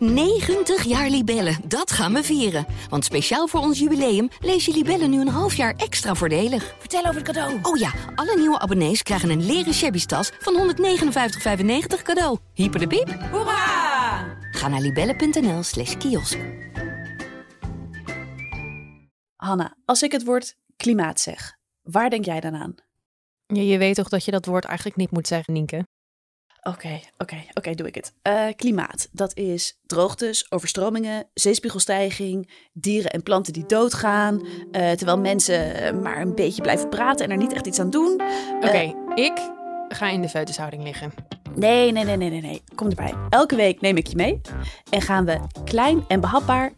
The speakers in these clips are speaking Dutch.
90 jaar Libellen, dat gaan we vieren. Want speciaal voor ons jubileum lees je Libellen nu een half jaar extra voordelig. Vertel over het cadeau. Oh ja, alle nieuwe abonnees krijgen een leren shabby tas van 159,95 cadeau. Hyper de piep. Hoera! Ga naar libellen.nl slash kiosk. Hanna, als ik het woord klimaat zeg, waar denk jij dan aan? Ja, je weet toch dat je dat woord eigenlijk niet moet zeggen, Nienke? Oké, oké, oké, doe ik het. Eh, klimaat, dat is droogtes, overstromingen, zeespiegelstijging, dieren en planten die doodgaan, eh, terwijl mensen eh, maar een beetje blijven praten en er niet echt iets aan doen. Oké, ik ga in de feutushouding liggen. Nee, nee, nee, nee, nee, nee. Kom erbij. Elke week neem ik je mee en gaan we klein en behapbaar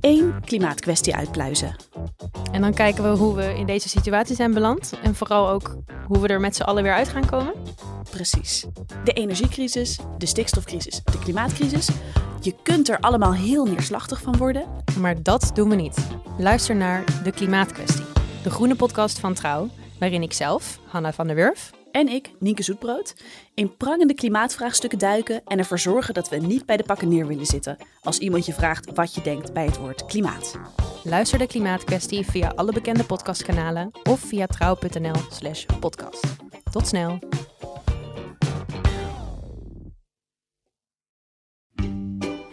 één klimaatkwestie uitpluizen. En dan kijken we hoe we in deze situatie zijn beland. En vooral ook hoe we er met z'n allen weer uit gaan komen. Precies. De energiecrisis, de stikstofcrisis, de klimaatcrisis. Je kunt er allemaal heel neerslachtig van worden. Maar dat doen we niet. Luister naar De Klimaatkwestie. De groene podcast van Trouw. Waarin ik zelf, Hanna van der Wurf, En ik, Nienke Zoetbrood, in prangende klimaatvraagstukken duiken en ervoor zorgen dat we niet bij de pakken neer willen zitten als iemand je vraagt wat je denkt bij het woord klimaat. luister De Klimaatkwestie via alle bekende podcastkanalen of via trouw.nl slash podcast. Tot snel.